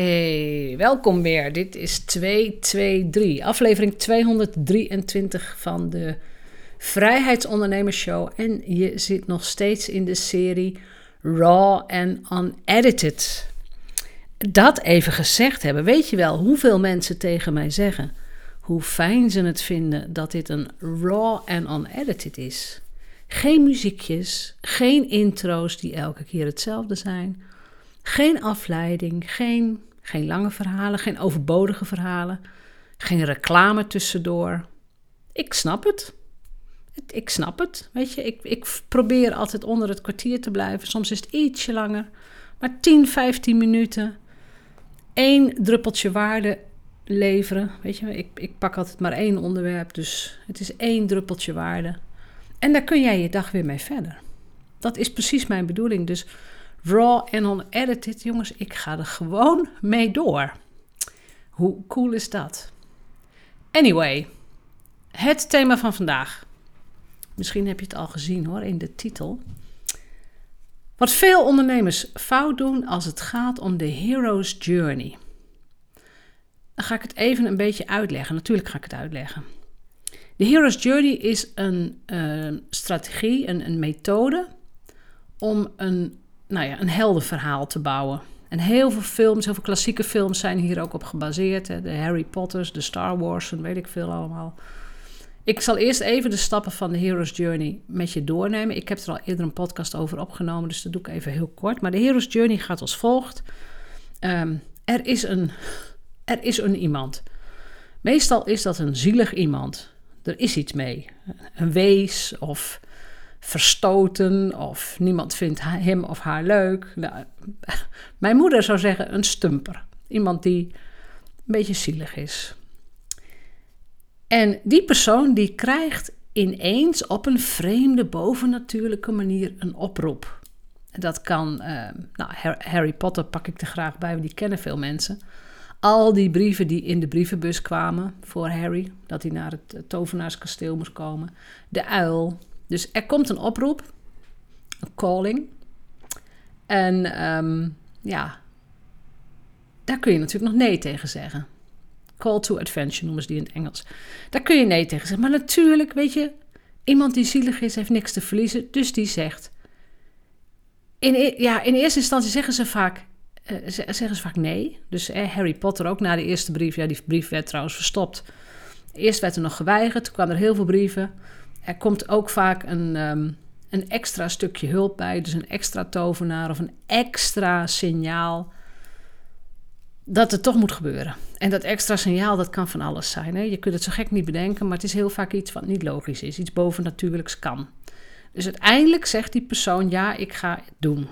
Hey, welkom weer. Dit is 223, aflevering 223 van de Vrijheidsondernemers En je zit nog steeds in de serie Raw and Unedited. Dat even gezegd hebben, weet je wel hoeveel mensen tegen mij zeggen hoe fijn ze het vinden dat dit een raw and unedited is. Geen muziekjes, geen intro's die elke keer hetzelfde zijn. Geen afleiding, geen, geen lange verhalen, geen overbodige verhalen, geen reclame tussendoor. Ik snap het. Ik snap het. Weet je, ik, ik probeer altijd onder het kwartier te blijven. Soms is het ietsje langer, maar 10, 15 minuten. Eén druppeltje waarde leveren. Weet je, ik, ik pak altijd maar één onderwerp, dus het is één druppeltje waarde. En daar kun jij je dag weer mee verder. Dat is precies mijn bedoeling. Dus raw en unedited, jongens, ik ga er gewoon mee door. Hoe cool is dat? Anyway, het thema van vandaag. Misschien heb je het al gezien hoor in de titel. Wat veel ondernemers fout doen als het gaat om de hero's journey. Dan ga ik het even een beetje uitleggen. Natuurlijk ga ik het uitleggen. De Hero's Journey is een uh, strategie, een, methode om een, nou ja, een heldenverhaal te bouwen. En heel veel films, heel veel klassieke films zijn hier ook op gebaseerd. Hè. De Harry Potters, de Star Wars en weet ik veel allemaal. Ik zal eerst even de stappen van de Hero's Journey met je doornemen. Ik heb er al eerder een podcast over opgenomen, dus dat doe ik even heel kort. Maar de Hero's Journey gaat als volgt. Um, er is een er is een iemand. Meestal is dat een zielig iemand. Er is iets mee. Een wees of verstoten of niemand vindt hem of haar leuk. Nou, mijn moeder zou zeggen een stumper. Iemand die een beetje zielig is. En die persoon die krijgt ineens op een vreemde bovennatuurlijke manier een oproep. Dat kan, uh, nou, Harry Potter pak ik er graag bij, die kennen veel mensen al die brieven die in de brievenbus kwamen voor Harry, dat hij naar het tovenaarskasteel moest komen. De uil. Dus er komt een oproep, een calling. En um, ja, daar kun je natuurlijk nog nee tegen zeggen. Call to adventure noemen ze die in het Engels. Daar kun je nee tegen zeggen. Maar natuurlijk, weet je, iemand die zielig is, heeft niks te verliezen. Dus die zegt. In, e-, ja, in eerste instantie zeggen ze vaak uh, zeggen ze vaak nee. Dus eh, Harry Potter ook na de eerste brief. Ja, die brief werd trouwens verstopt. Eerst werd er nog geweigerd, toen kwamen er heel veel brieven. Er komt ook vaak een, um, een extra stukje hulp bij. Dus een extra tovenaar of een extra signaal dat het toch moet gebeuren. En dat extra signaal, dat kan van alles zijn. Hè? Je kunt het zo gek niet bedenken, maar het is heel vaak iets wat niet logisch is. Iets bovennatuurlijks kan. Dus uiteindelijk zegt die persoon, ja, ik ga het doen.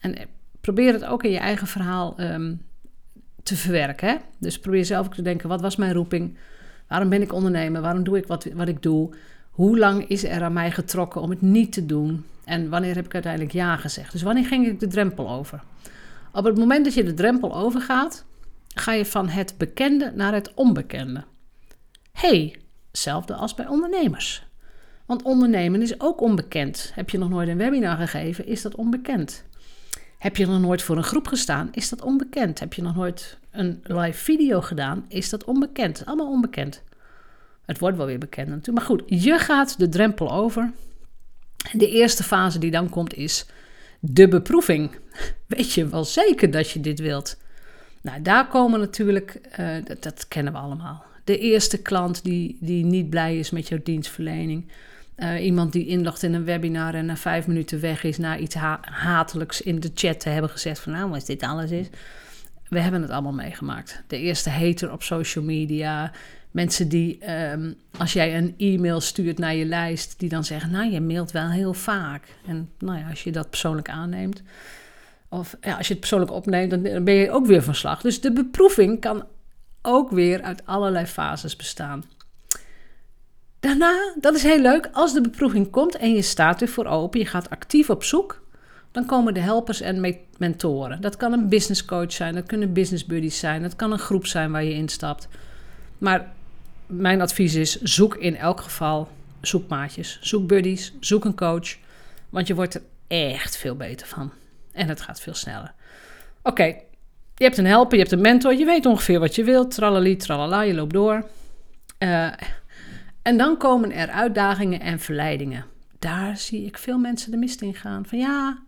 En probeer het ook in je eigen verhaal ehm, te verwerken. Dus probeer zelf ook te denken: wat was mijn roeping? Waarom ben ik ondernemer? Waarom doe ik wat, wat ik doe? Hoe lang is er aan mij getrokken om het niet te doen? En wanneer heb ik uiteindelijk ja gezegd? Dus wanneer ging ik de drempel over? Op het moment dat je de drempel overgaat, ga je van het bekende naar het onbekende. hey, hetzelfde als bij ondernemers. Want ondernemen is ook onbekend. Heb je nog nooit een webinar gegeven, is dat onbekend. Heb je nog nooit voor een groep gestaan? Is dat onbekend? Heb je nog nooit een live video gedaan? Is dat onbekend? Allemaal onbekend. Het wordt wel weer bekend natuurlijk. Maar goed, je gaat de drempel over. De eerste fase die dan komt is de beproeving. Weet je wel zeker dat je dit wilt? Nou, daar komen natuurlijk, uh, dat, kennen we allemaal. De eerste klant die, die niet blij is met jouw dienstverlening. Uh, iemand die inlogt in een webinar en na vijf minuten weg is na iets hatelijks in de chat te hebben gezegd van nou, als dit alles is. We hebben het allemaal meegemaakt. De eerste hater op social media. Mensen die, um, als jij een e-mail stuurt naar je lijst, die dan zeggen, nou, je mailt wel heel vaak. En nou ja, als je dat persoonlijk aanneemt, of ja, als je het persoonlijk opneemt, dan ben je ook weer van slag. Dus de beproeving kan ook weer uit allerlei fases bestaan. Daarna, dat is heel leuk, als de beproeving komt en je staat er voor open, je gaat actief op zoek, dan komen de helpers en mentoren. Dat kan een business coach zijn, dat kunnen business buddies zijn, dat kan een groep zijn waar je instapt. Maar mijn advies is: zoek in elk geval zoekmaatjes, zoek buddies, zoek een coach, want je wordt er echt veel beter van. En het gaat veel sneller. Oké, je hebt een helper, je hebt een mentor, je weet ongeveer wat je wilt. Tralali, tralala, je loopt door. Uh, en dan komen er uitdagingen en verleidingen. Daar zie ik veel mensen de mist in gaan. Van ja,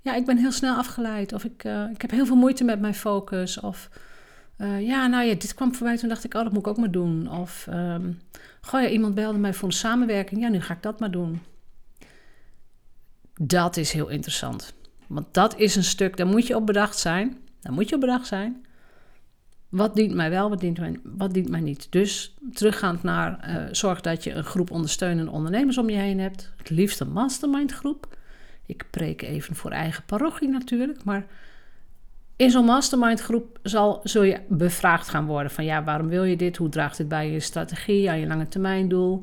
ja ik ben heel snel afgeleid. Of ik, uh, ik heb heel veel moeite met mijn focus. Of uh, ja, nou ja, dit kwam voorbij. Toen dacht ik, oh, dat moet ik ook maar doen. Of um, goh, ja, iemand belde mij voor een samenwerking. Ja, nu ga ik dat maar doen. Dat is heel interessant. Want dat is een stuk, daar moet je op bedacht zijn. Daar moet je op bedacht zijn. Wat dient mij wel, wat dient mij, wat dient mij niet? Dus teruggaand naar uh, zorg dat je een groep ondersteunende ondernemers om je heen hebt. Het liefst een mastermind groep. Ik preek even voor eigen parochie natuurlijk. Maar in zo'n mastermind groep zal, zul je bevraagd gaan worden. Van ja, waarom wil je dit? Hoe draagt dit bij je strategie, aan je lange termijn doel?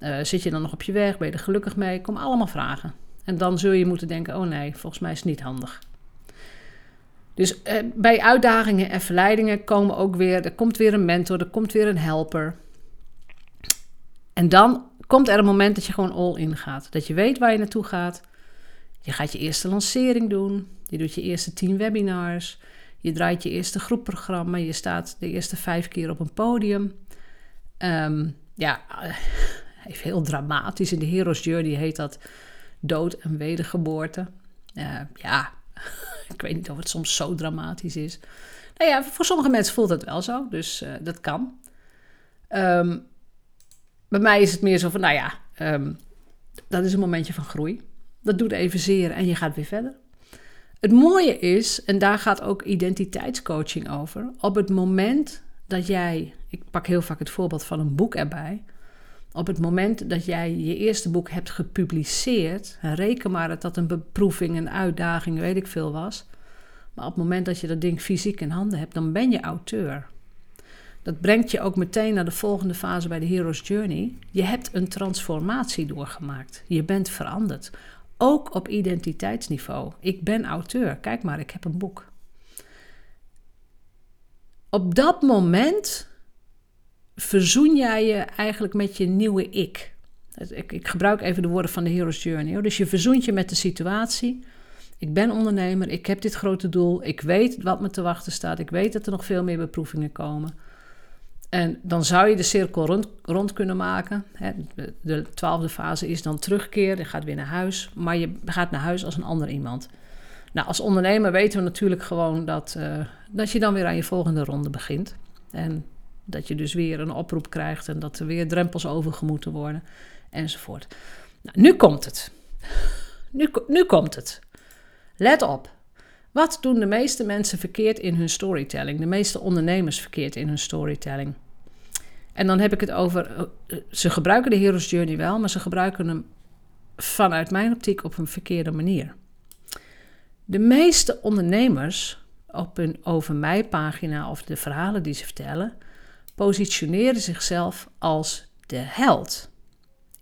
Uh, zit je dan nog op je weg? Ben je er gelukkig mee? Kom allemaal vragen. En dan zul je moeten denken, oh nee, volgens mij is het niet handig. Dus eh, bij uitdagingen en verleidingen komen ook weer, er komt weer een mentor, er komt weer een helper. En dan komt er een moment dat je gewoon all in gaat. Dat je weet waar je naartoe gaat. Je gaat je eerste lancering doen. Je doet je eerste tien webinars. Je draait je eerste groepprogramma. Je staat de eerste vijf keer op een podium. Um, ja, even heel dramatisch. In de Hero's Journey heet dat dood en wedergeboorte. Uh, ja, ik weet niet of het soms zo dramatisch is. Nou ja, voor sommige mensen voelt het wel zo, dus uh, dat kan. Um, bij mij is het meer zo van, nou ja, dat is een momentje van groei. Dat doet even zeer en je gaat weer verder. Het mooie is, en daar gaat ook identiteitscoaching over, op het moment dat jij, ik pak heel vaak het voorbeeld van een boek erbij, op het moment dat jij je eerste boek hebt gepubliceerd, reken maar dat dat een beproeving, een uitdaging, weet ik veel was. Maar op het moment dat je dat ding fysiek in handen hebt, dan ben je auteur. Dat brengt je ook meteen naar de volgende fase bij de Hero's Journey. Je hebt een transformatie doorgemaakt. Je bent veranderd. Ook op identiteitsniveau. Ik ben auteur. Kijk maar, ik heb een boek. Op dat moment verzoen jij je eigenlijk met je nieuwe ik. Ik, ik gebruik even de woorden van de Hero's Journey. Dus je verzoent je met de situatie. Ik ben ondernemer, ik heb dit grote doel, ik weet wat me te wachten staat, ik weet dat er nog veel meer beproevingen komen. En dan zou je de cirkel rond, kunnen maken. De twaalfde fase is dan terugkeer, je gaat weer naar huis, maar je gaat naar huis als een ander iemand. Nou, als ondernemer weten we natuurlijk gewoon dat, uh, dat je dan weer aan je volgende ronde begint. En dat je dus weer een oproep krijgt en dat er weer drempels overgemoeten worden enzovoort. Nou, nu komt het. Nu, nu komt het. Let op. Wat doen de meeste mensen verkeerd in hun storytelling? De meeste ondernemers verkeerd in hun storytelling. En dan heb ik het over. Eh, ze gebruiken de Hero's Journey wel, maar ze gebruiken hem vanuit mijn optiek op een verkeerde manier. De meeste ondernemers op hun over mij pagina of de verhalen die ze vertellen, positioneren zichzelf als de held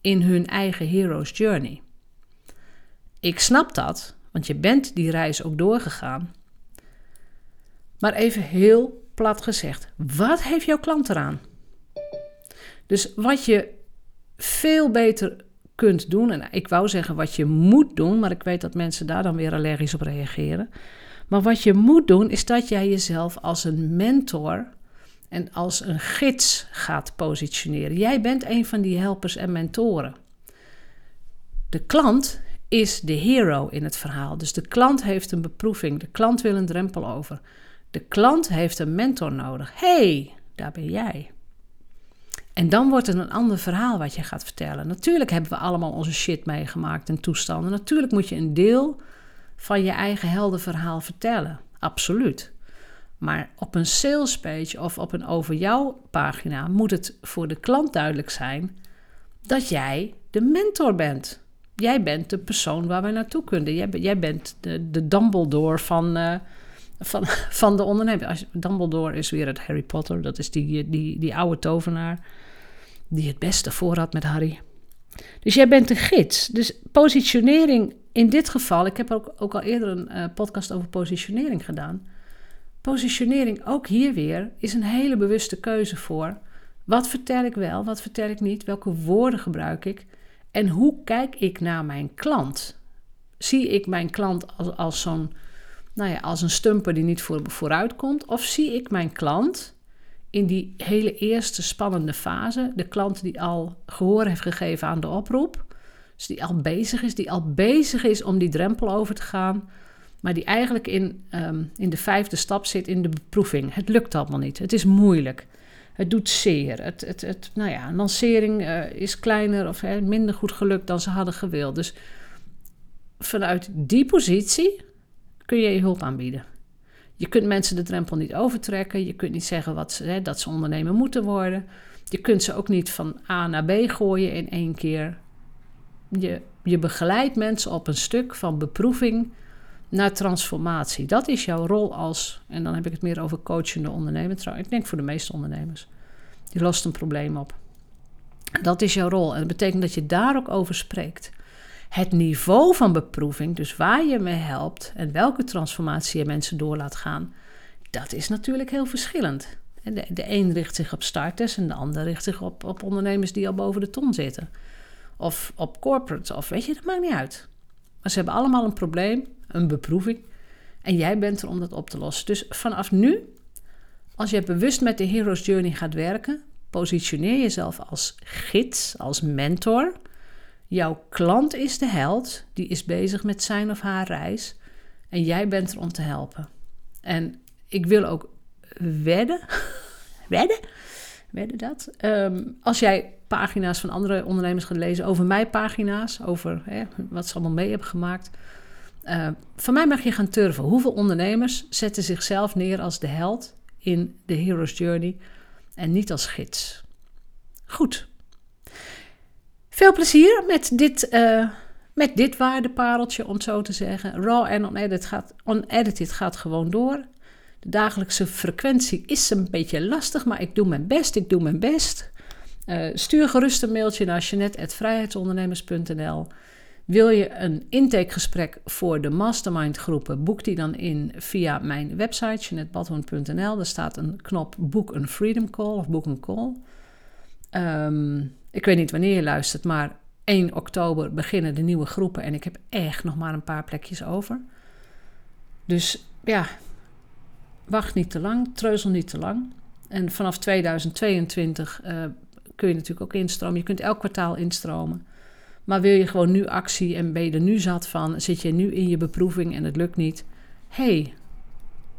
in hun eigen hero's journey. Ik snap dat, want je bent die reis ook doorgegaan. Maar even heel plat gezegd, wat heeft jouw klant eraan? Dus wat je veel beter kunt doen, en ik wou zeggen wat je moet doen, maar ik weet dat mensen daar dan weer allergisch op reageren. Maar wat je moet doen, is dat jij jezelf als een mentor en als een gids gaat positioneren. Jij bent een van die helpers en mentoren. De klant is de hero in het verhaal. Dus de klant heeft een beproeving. De klant wil een drempel over. De klant heeft een mentor nodig. hey, daar ben jij. En dan wordt het een ander verhaal wat je gaat vertellen. Natuurlijk hebben we allemaal onze shit meegemaakt en toestanden. Natuurlijk moet je een deel van je eigen heldenverhaal vertellen. Absoluut. Maar op een salespage of op een over jou pagina moet het voor de klant duidelijk zijn dat jij de mentor bent. Jij bent de persoon waar we naartoe kunnen. Jij, jij bent de, de Dumbledore van, uh, van, van de onderneming. Dumbledore is weer het Harry Potter. Dat is die, die, die oude tovenaar die het beste voor had met Harry. Dus jij bent de gids. Dus positionering in dit geval, ik heb ook, ook al eerder een uh, podcast over positionering gedaan. Positionering, ook hier weer, is een hele bewuste keuze voor. Wat vertel ik wel, wat vertel ik niet, welke woorden gebruik ik en hoe kijk ik naar mijn klant? Zie ik mijn klant als, als zo'n nou ja, als een stumper die niet voor, vooruit komt? Of zie ik mijn klant in die hele eerste spannende fase, de klant die al gehoor heeft gegeven aan de oproep, dus die al bezig is, die al bezig is om die drempel over te gaan, maar die eigenlijk in, ehm, in de vijfde stap zit in de beproeving. Het lukt allemaal niet, het is moeilijk. Het doet zeer. Het, het, het, nou ja, een lancering uh, is kleiner of minder goed gelukt dan ze hadden gewild. Dus vanuit die positie kun je je hulp aanbieden. Je kunt mensen de drempel niet overtrekken. Je kunt niet zeggen wat ze, hè, dat ze ondernemer moeten worden. Je kunt ze ook niet van A naar B gooien in één keer. Je, je begeleidt mensen op een stuk van beproeving naar transformatie. Dat is jouw rol als, en dan heb ik het meer over coachende ondernemer. Ik denk voor de meeste ondernemers. Die lost een probleem op. Dat is jouw rol. En dat betekent dat je daar ook over spreekt. Het niveau van beproeving, dus waar je mee helpt en welke transformatie je mensen door laat gaan, dat is natuurlijk heel verschillend. De, de een richt zich op starters en de ander richt zich op, op ondernemers die al boven de ton zitten. Of op corporates, of weet je, dat maakt niet uit. Maar ze hebben allemaal een probleem, een beproeving. En jij bent er om dat op te lossen. Dus vanaf nu, als je bewust met de Hero's Journey gaat werken, positioneer jezelf als gids, als mentor. Jouw klant is de held, die is bezig met zijn of haar reis. En jij bent er om te helpen. En ik wil ook wedden, wedden, wedden dat. Ehm, als jij pagina's van andere ondernemers gaat lezen over mijn pagina's, over hè, wat ze allemaal mee hebben gemaakt. Uh, van mij mag je gaan turven. Hoeveel ondernemers zetten zichzelf neer als de held in de Hero's Journey en niet als gids? Goed. Veel plezier met dit, uh, met dit waardepareltje, om zo te zeggen. Raw en unedited gaat, unedited gaat gewoon door. De dagelijkse frequentie is een beetje lastig, maar ik doe mijn best. Ik doe mijn best. Uh, stuur gerust een mailtje naar jeanette.vrijheidsondernemers.nl. Wil je een intakegesprek voor de mastermind groepen? Boek die dan in via mijn website jeanettebadhoorn.nl. Daar staat een knop boek een freedom call of boek een call. Um, ik weet niet wanneer je luistert, maar 1 oktober beginnen de nieuwe groepen en ik heb echt nog maar een paar plekjes over. Dus ja, wacht niet te lang, treuzel niet te lang. En vanaf 2022 uh, kun je natuurlijk ook instromen. Je kunt elk kwartaal instromen. Maar wil je gewoon nu actie en ben je er nu zat van, zit je nu in je beproeving en het lukt niet? hey,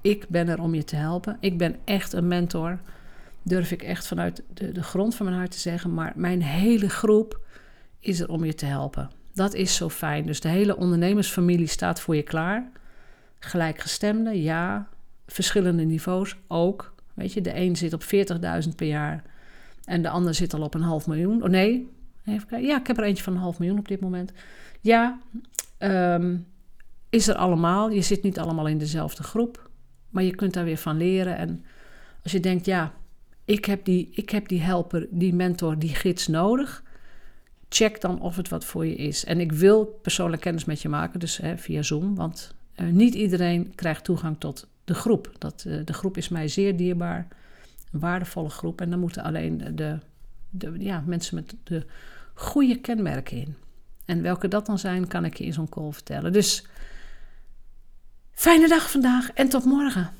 ik ben er om je te helpen. Ik ben echt een mentor. Durf ik echt vanuit de, de grond van mijn hart te zeggen. Maar mijn hele groep is er om je te helpen. Dat is zo fijn. Dus de hele ondernemersfamilie staat voor je klaar. Gelijkgestemde, ja. Verschillende niveaus ook. Weet je, de een zit op 40.000 per jaar en de ander zit al op een half miljoen. Oh nee, even. Ja, ik heb er eentje van een half miljoen op dit moment. Ja, um, is er allemaal. Je zit niet allemaal in dezelfde groep. Maar je kunt daar weer van leren. En als je denkt, ja, ik heb die, ik heb die helper, die mentor, die gids nodig. Check dan of het wat voor je is. En ik wil persoonlijk kennis met je maken, dus hè, via Zoom. Want uh, niet iedereen krijgt toegang tot de groep. Dat, uh, de groep is mij zeer dierbaar een waardevolle groep. En dan moeten alleen de, de, ja, mensen met de goede kenmerken in. En welke dat dan zijn, kan ik je in zo'n call vertellen. Dus fijne dag vandaag en tot morgen.